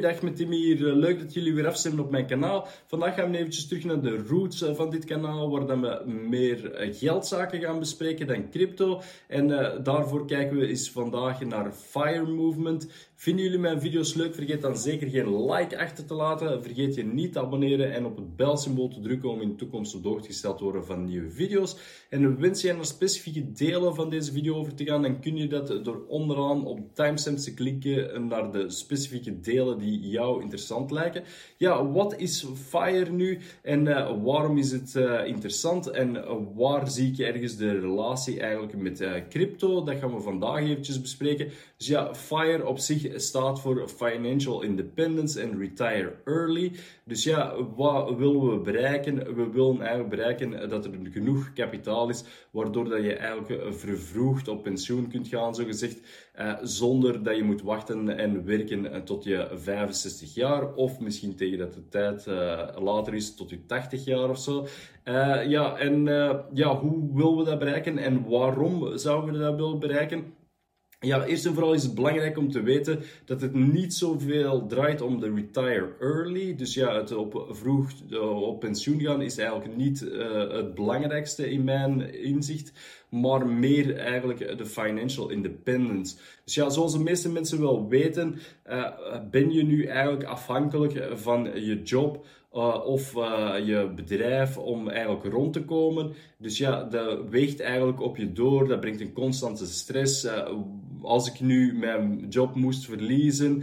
Goeiedag met Timmy hier. Eh, leuk dat jullie weer afstemmen op mijn kanaal. Vandaag gaan we eventjes terug naar de roots eh, van dit kanaal, waar we meer eh, geldzaken gaan bespreken dan crypto. En daarvoor kijken we eens vandaag naar Fire Movement. Vinden jullie mijn video's leuk? Vergeet dan zeker geen like achter te laten. Vergeet je niet te abonneren en op het belsymbool te drukken om in de toekomst op de hoogte gesteld te worden van nieuwe video's. En wens je naar specifieke delen van deze video over te gaan, dan kun je dat door onderaan op timestamps te klikken naar de specifieke delen die jou interessant lijken. Ja, wat is FIRE nu en uh, waarom is het uh, interessant en waar zie ik ergens de relatie eigenlijk met crypto? Dat gaan we vandaag eventjes bespreken. Dus ja, FIRE op zich staat voor Financial Independence and Retire Early. Dus ja, wat willen we bereiken? We willen eigenlijk bereiken dat er genoeg kapitaal is, waardoor dat je eigenlijk vervroegd op pensioen kunt gaan, zo gezegd, uh, zonder dat je moet wachten en werken tot je 65 jaar, of misschien tegen dat de tijd uh, later is tot je 80 jaar of zo. Uh, ja, en ja, hoe willen we dat bereiken en waarom zouden we dat willen bereiken? Ja, eerst en vooral is het belangrijk om te weten dat het niet zoveel draait om de retire early. Dus ja, het op vroeg eh, op pensioen gaan is eigenlijk niet uh, het belangrijkste in mijn inzicht, maar meer eigenlijk de financial independence. Dus ja, zoals de meeste mensen wel weten, uh, ben je nu eigenlijk afhankelijk van je job of je bedrijf om eigenlijk rond te komen. Dus ja, dat weegt eigenlijk op je door, dat brengt een constante stress. Uh, als ik nu mijn job moest verliezen,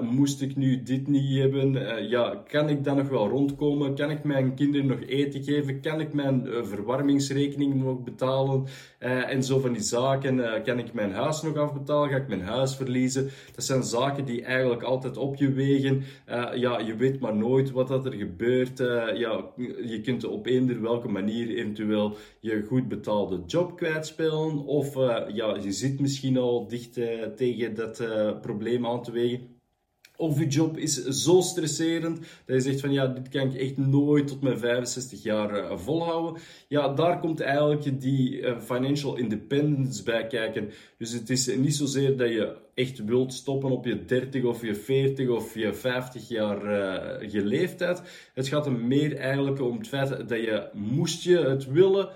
moest ik nu dit niet hebben, ja, kan ik dan nog wel rondkomen? Kan ik mijn kinderen nog eten geven? Kan ik mijn verwarmingsrekening nog betalen? en zo van die zaken. kan ik mijn huis nog afbetalen? Ga ik mijn huis verliezen? Dat zijn zaken die eigenlijk altijd op je wegen. ja, je weet maar nooit wat dat er gebeurt. Ja, je kunt op eender welke manier eventueel je goed betaalde job kwijtspelen. Of ja, je zit misschien al dicht uh, tegen dat probleem aan te wegen. Of je job is zo stresserend dat je zegt van ja, dit kan ik echt nooit tot mijn 65 jaar uh, volhouden. Ja, daar komt eigenlijk die financial independence bij kijken. Dus het is niet zozeer dat je echt wilt stoppen op je 30 of je 40 of je 50 jaar uh, geleefdheid. Het gaat er meer eigenlijk om het feit dat je, moest je het willen,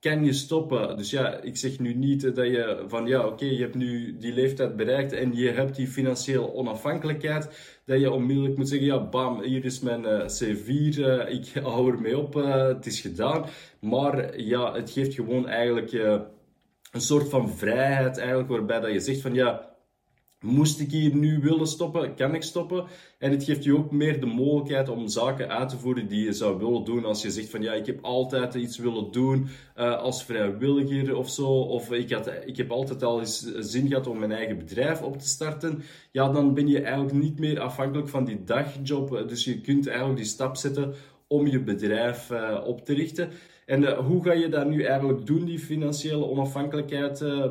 kan je stoppen. Dus ja, ik zeg nu niet dat je van ja, oké, je hebt nu die leeftijd bereikt en je hebt die financiële onafhankelijkheid, dat je onmiddellijk moet zeggen, ja, bam, hier is mijn uh, C4, uh, ik hou ermee op, uh, het is gedaan. Maar ja, het geeft gewoon eigenlijk een soort van vrijheid eigenlijk, waarbij dat je zegt van ja, Moest ik hier nu willen stoppen, kan ik stoppen. En het geeft je ook meer de mogelijkheid om zaken uit te voeren die je zou willen doen. Als je zegt van ja, ik heb altijd iets willen doen uh, als vrijwilliger of zo. Of ik, had, ik heb altijd al eens zin gehad om mijn eigen bedrijf op te starten. Ja, dan ben je eigenlijk niet meer afhankelijk van die dagjob. Dus je kunt eigenlijk die stap zetten om je bedrijf uh, op te richten. En uh, hoe ga je dat nu eigenlijk doen, die financiële onafhankelijkheid uh,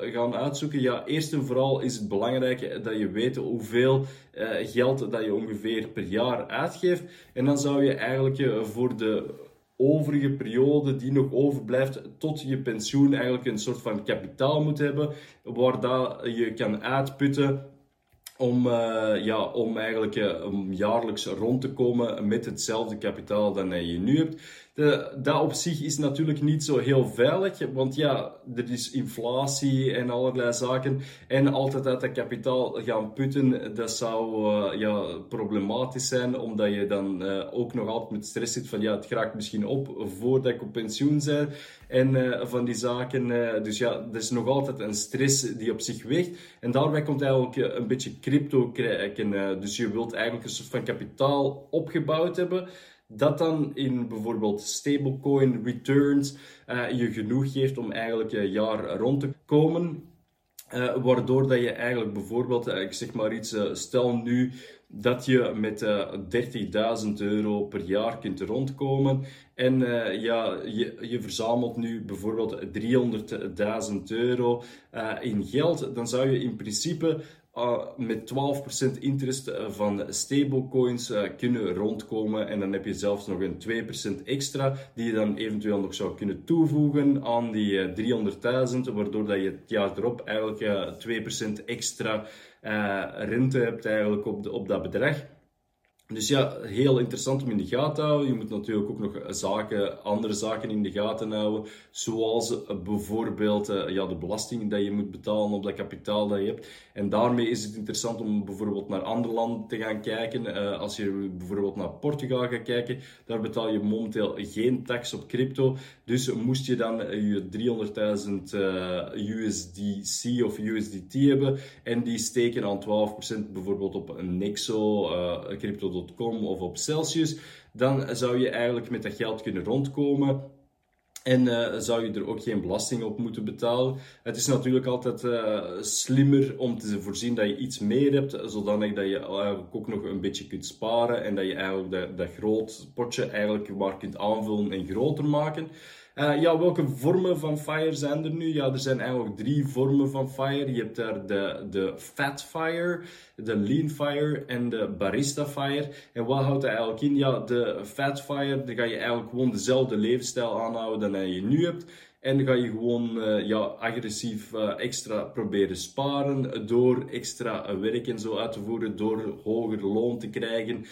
gaan uitzoeken? Ja, eerst en vooral is het belangrijk dat je weet hoeveel geld dat je ongeveer per jaar uitgeeft. En dan zou je eigenlijk voor de overige periode die nog overblijft tot je pensioen eigenlijk een soort van kapitaal moet hebben, waar dat je kan uitputten om, ja, om eigenlijk om jaarlijks rond te komen met hetzelfde kapitaal dat je nu hebt. Dat op zich is natuurlijk niet zo heel veilig, want ja, er is inflatie en allerlei zaken. En altijd uit dat kapitaal gaan putten, dat zou uh, ja, problematisch zijn, omdat je dan ook nog altijd met stress zit van ja, het raakt misschien op voordat ik op pensioen ben. En van die zaken. dus ja, er is nog altijd een stress die op zich weegt. En daarbij komt eigenlijk een beetje crypto krijgen. Eh, dus je wilt eigenlijk een soort van kapitaal opgebouwd hebben. Dat dan in bijvoorbeeld stablecoin returns uh, je genoeg geeft om eigenlijk een jaar rond te komen. Uh, waardoor dat je eigenlijk bijvoorbeeld, ik zeg maar iets, stel nu dat je met uh, 30.000 euro per jaar kunt rondkomen. En ja, je, je verzamelt nu bijvoorbeeld 300.000 euro in geld. Dan zou je in principe met 12% interest van stablecoins kunnen rondkomen. En dan heb je zelfs nog een 2% extra die je dan eventueel nog zou kunnen toevoegen aan die 300.000, waardoor dat je het jaar erop eigenlijk 2% extra rente hebt eigenlijk op, de, op dat bedrag. Dus ja, heel interessant om in de gaten te houden. Je moet natuurlijk ook nog zaken, andere zaken in de gaten houden. Zoals eh, bijvoorbeeld eh, ja, de belasting die je moet betalen op dat kapitaal dat je hebt. En daarmee is het interessant om bijvoorbeeld naar andere landen te gaan kijken. Uh, als je bijvoorbeeld naar Portugal gaat kijken, daar betaal je momenteel geen tax op crypto. Dus moest je dan je 300.000 USDC of USDT hebben en die steken aan 12% bijvoorbeeld op een Nexo, crypto of op Celsius, dan zou je eigenlijk met dat geld kunnen rondkomen. En uh, zou je er ook geen belasting op moeten betalen. Het is natuurlijk altijd uh, slimmer om te voorzien dat je iets meer hebt, zodanig dat je ook nog een beetje kunt sparen en dat je eigenlijk dat, dat groot potje eigenlijk maar kunt aanvullen en groter maken. Uh, ja, welke vormen van FIRE zijn er nu? Ja, er zijn eigenlijk drie vormen van FIRE. Je hebt daar de, de Fat FIRE, de Lean FIRE en de Barista FIRE. En wat houdt dat eigenlijk in? Ja, de Fat FIRE, dan ga je eigenlijk gewoon dezelfde levensstijl aanhouden dan je nu hebt. En dan ga je gewoon uh, ja, agressief uh, extra proberen sparen door extra werk en zo uit te voeren, door hoger loon te krijgen,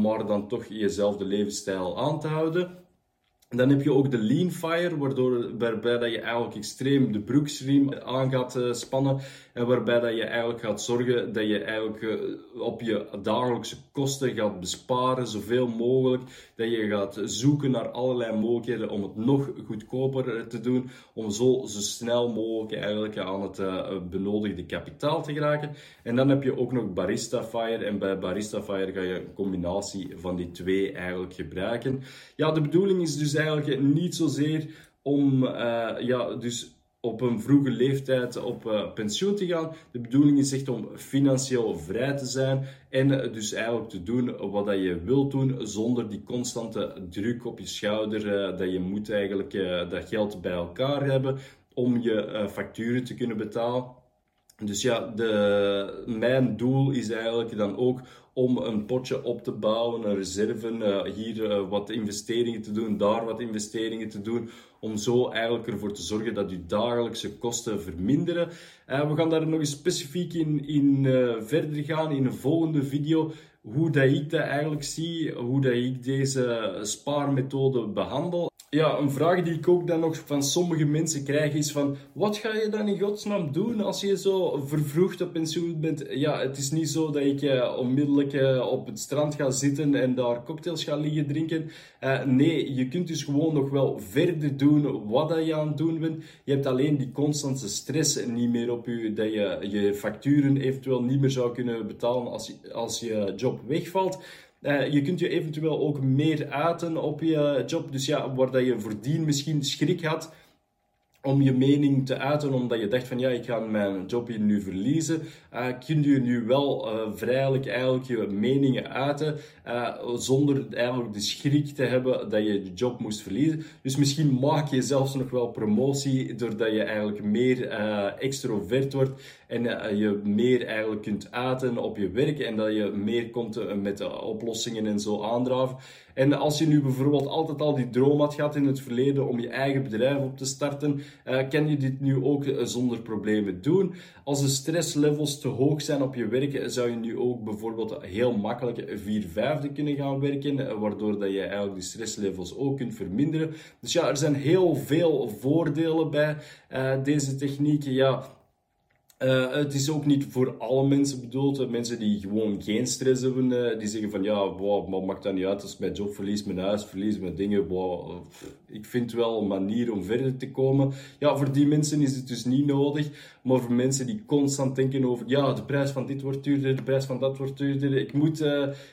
maar dan toch jezelfde levensstijl aan te houden. Dan heb je ook de lean fire, waardoor, waarbij dat je eigenlijk extreem de broeksriem aan gaat uh, spannen. En waarbij dat je eigenlijk gaat zorgen dat je eigenlijk uh, op je dagelijkse kosten gaat besparen, zoveel mogelijk. Dat je gaat zoeken naar allerlei mogelijkheden om het nog goedkoper te doen. Om zo, zo snel mogelijk eigenlijk aan het benodigde kapitaal te geraken. En dan heb je ook nog Barista Fire. En bij Barista Fire ga je een combinatie van die twee eigenlijk gebruiken. Ja, de bedoeling is dus eigenlijk niet zozeer om uh, ja, dus op een vroege leeftijd op uh, pensioen te gaan. De bedoeling is echt om financieel vrij te zijn en dus eigenlijk te doen wat dat je wilt doen zonder die constante druk op je schouder dat je moet eigenlijk dat geld bij elkaar hebben om je facturen te kunnen betalen. Dus ja, de, mijn doel is eigenlijk dan ook om een potje op te bouwen, een reserve, uh, hier uh, wat investeringen te doen, daar wat investeringen te doen, om zo eigenlijk ervoor te zorgen dat je dagelijkse kosten verminderen. Uh, we gaan daar nog eens specifiek in, in verder gaan in een volgende video, hoe dat ik dat eigenlijk zie, hoe dat ik deze spaarmethode behandel. Ja, een vraag die ik ook dan nog van sommige mensen krijg is van... Wat ga je dan in godsnaam doen als je zo vervroegd op pensioen bent? Ja, het is niet zo dat ik uh, onmiddellijk uh, op het strand ga zitten en daar cocktails ga liggen drinken. Uh, nee, je kunt dus gewoon nog wel verder doen wat dat je aan het doen bent. Je hebt alleen die constante stress niet meer op je... Dat je je facturen eventueel niet meer zou kunnen betalen als je, als je job wegvalt. Uh, je kunt je eventueel ook meer uiten op je job. Dus ja, waar dat je voordien misschien schrik had om je mening te uiten, omdat je dacht van ja, ik ga mijn job hier nu verliezen, uh, kun je nu wel uh, vrijelijk eigenlijk je meningen uiten, uh, zonder eigenlijk de schrik te hebben dat je je job moest verliezen. Dus misschien maak je zelfs nog wel promotie, doordat je eigenlijk meer extrovert wordt en je meer eigenlijk kunt uiten op je werk en dat je meer komt met oplossingen en zo aandraven. En als je nu bijvoorbeeld altijd al die droom had gehad in het verleden om je eigen bedrijf op te starten, uh, kan je dit nu ook uh, zonder problemen doen. Als de stresslevels te hoog zijn op je werk, zou je nu ook bijvoorbeeld heel makkelijk 4 vijfde kunnen gaan werken, waardoor dat je eigenlijk die stresslevels ook kunt verminderen. Dus ja, er zijn heel veel voordelen bij deze technieken. Ja, uh, het is ook niet voor alle mensen bedoeld. Mensen die gewoon geen stress hebben, uh, die zeggen van ja, maar maakt dat niet uit als mijn job verlies, mijn huis verlies, mijn dingen. Ik vind wel een manier om verder te komen. Ja, voor die mensen is het dus niet nodig. Maar voor mensen die constant denken over ja, de prijs van dit wordt duurder, de prijs van dat wordt duurder. Ik moet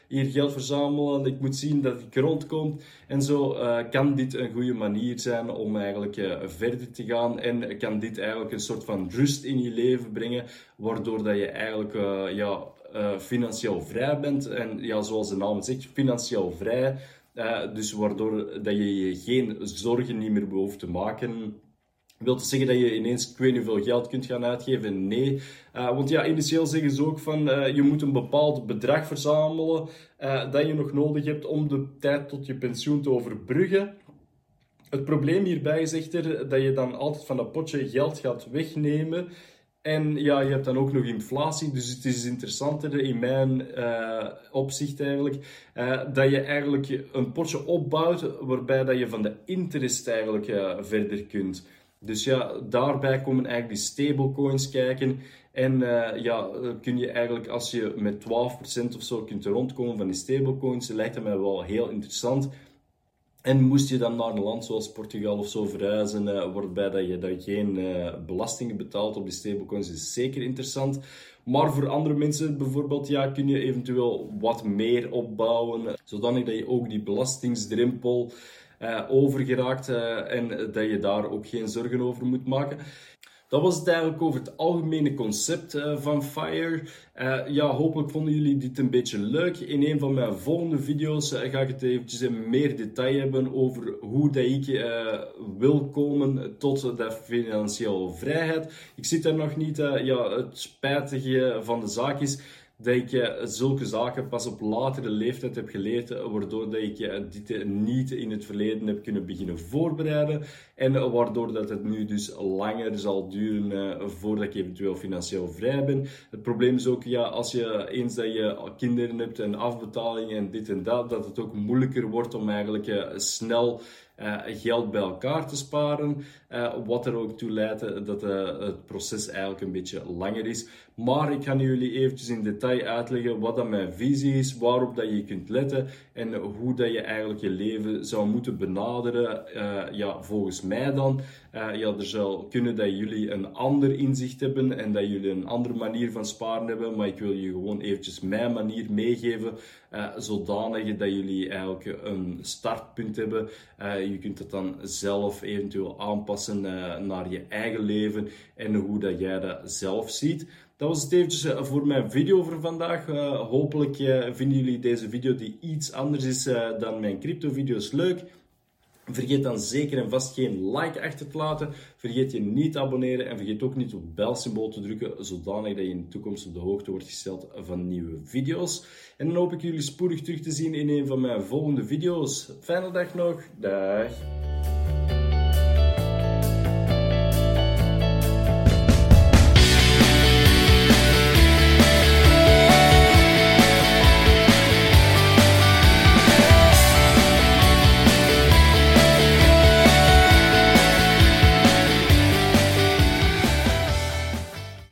hier geld verzamelen, ik moet zien dat ik rondkom. En zo kan dit een goede manier zijn om eigenlijk verder te gaan. En kan dit eigenlijk een soort van rust in je leven brengen, waardoor dat je eigenlijk uh, ja, uh, financieel vrij bent. En ja, zoals de naam zegt, financieel vrij. Uh, dus waardoor dat je je geen zorgen niet meer behoeft te maken Wil te zeggen dat je ineens ik weet niet hoeveel geld kunt gaan uitgeven? Nee. Uh, want ja, initieel zeggen ze ook van je moet een bepaald bedrag verzamelen dat je nog nodig hebt om de tijd tot je pensioen te overbruggen. Het probleem hierbij is echter dat je dan altijd van dat potje geld gaat wegnemen. En ja, je hebt dan ook nog inflatie, dus het is interessanter in mijn uh, opzicht eigenlijk, uh, dat je eigenlijk een potje opbouwt waarbij dat je van de interest eigenlijk uh, verder kunt. Dus ja, daarbij komen eigenlijk die stablecoins kijken. En ja, kun je eigenlijk als je met 12% of zo kunt rondkomen van die stablecoins, lijkt dat mij wel heel interessant. En moest je dan naar een land zoals Portugal of zo verhuizen, uh, waarbij dat je, dat geen uh, belastingen betaalt op die stablecoins, is zeker interessant. Maar voor andere mensen bijvoorbeeld, ja, kun je eventueel wat meer opbouwen, zodanig dat je ook die belastingsdrempel uh, overgeraakt en dat je daar ook geen zorgen over moet maken. Dat was het eigenlijk over het algemene concept uh, van Fire. Uh, ja, hopelijk vonden jullie dit een beetje leuk. In een van mijn volgende video's uh, ga ik het eventjes in meer detail hebben over hoe dat ik wil komen tot de financiële vrijheid. Ik zit daar nog niet. ja, het spijtige van de zaak is dat ik zulke zaken pas op latere leeftijd heb geleerd, waardoor dat ik dit niet in het verleden heb kunnen beginnen voorbereiden en waardoor dat het nu dus langer zal duren voordat ik eventueel financieel vrij ben. Het probleem is ook, ja, als je eens dat je kinderen hebt en afbetalingen en dit en dat, dat het ook moeilijker wordt om eigenlijk snel uh, geld bij elkaar te sparen. Uh, wat er ook toe leidt dat uh, het proces eigenlijk een beetje langer is. Maar ik ga jullie eventjes in detail uitleggen wat mijn visie is, waarop dat je kunt letten en hoe dat je eigenlijk je leven zou moeten benaderen. ja, volgens mij dan. ja, er zal kunnen dat jullie een ander inzicht hebben en dat jullie een andere manier van sparen hebben. Maar ik wil je gewoon eventjes mijn manier meegeven, zodanig dat jullie eigenlijk een startpunt hebben je kunt het dan zelf eventueel aanpassen uh, naar je eigen leven en hoe dat jij dat zelf ziet. Dat was het eventjes eh, voor mijn video voor vandaag. Uh, hopelijk vinden jullie deze video die iets anders is dan mijn crypto video's leuk. Vergeet dan zeker en vast geen like achter te laten. Vergeet je niet te abonneren en vergeet ook niet op het belsymbool te drukken, zodanig dat je in de toekomst op de hoogte wordt gesteld van nieuwe video's. En dan hoop ik jullie spoedig terug te zien in een van mijn volgende video's. Fijne dag nog. Dag.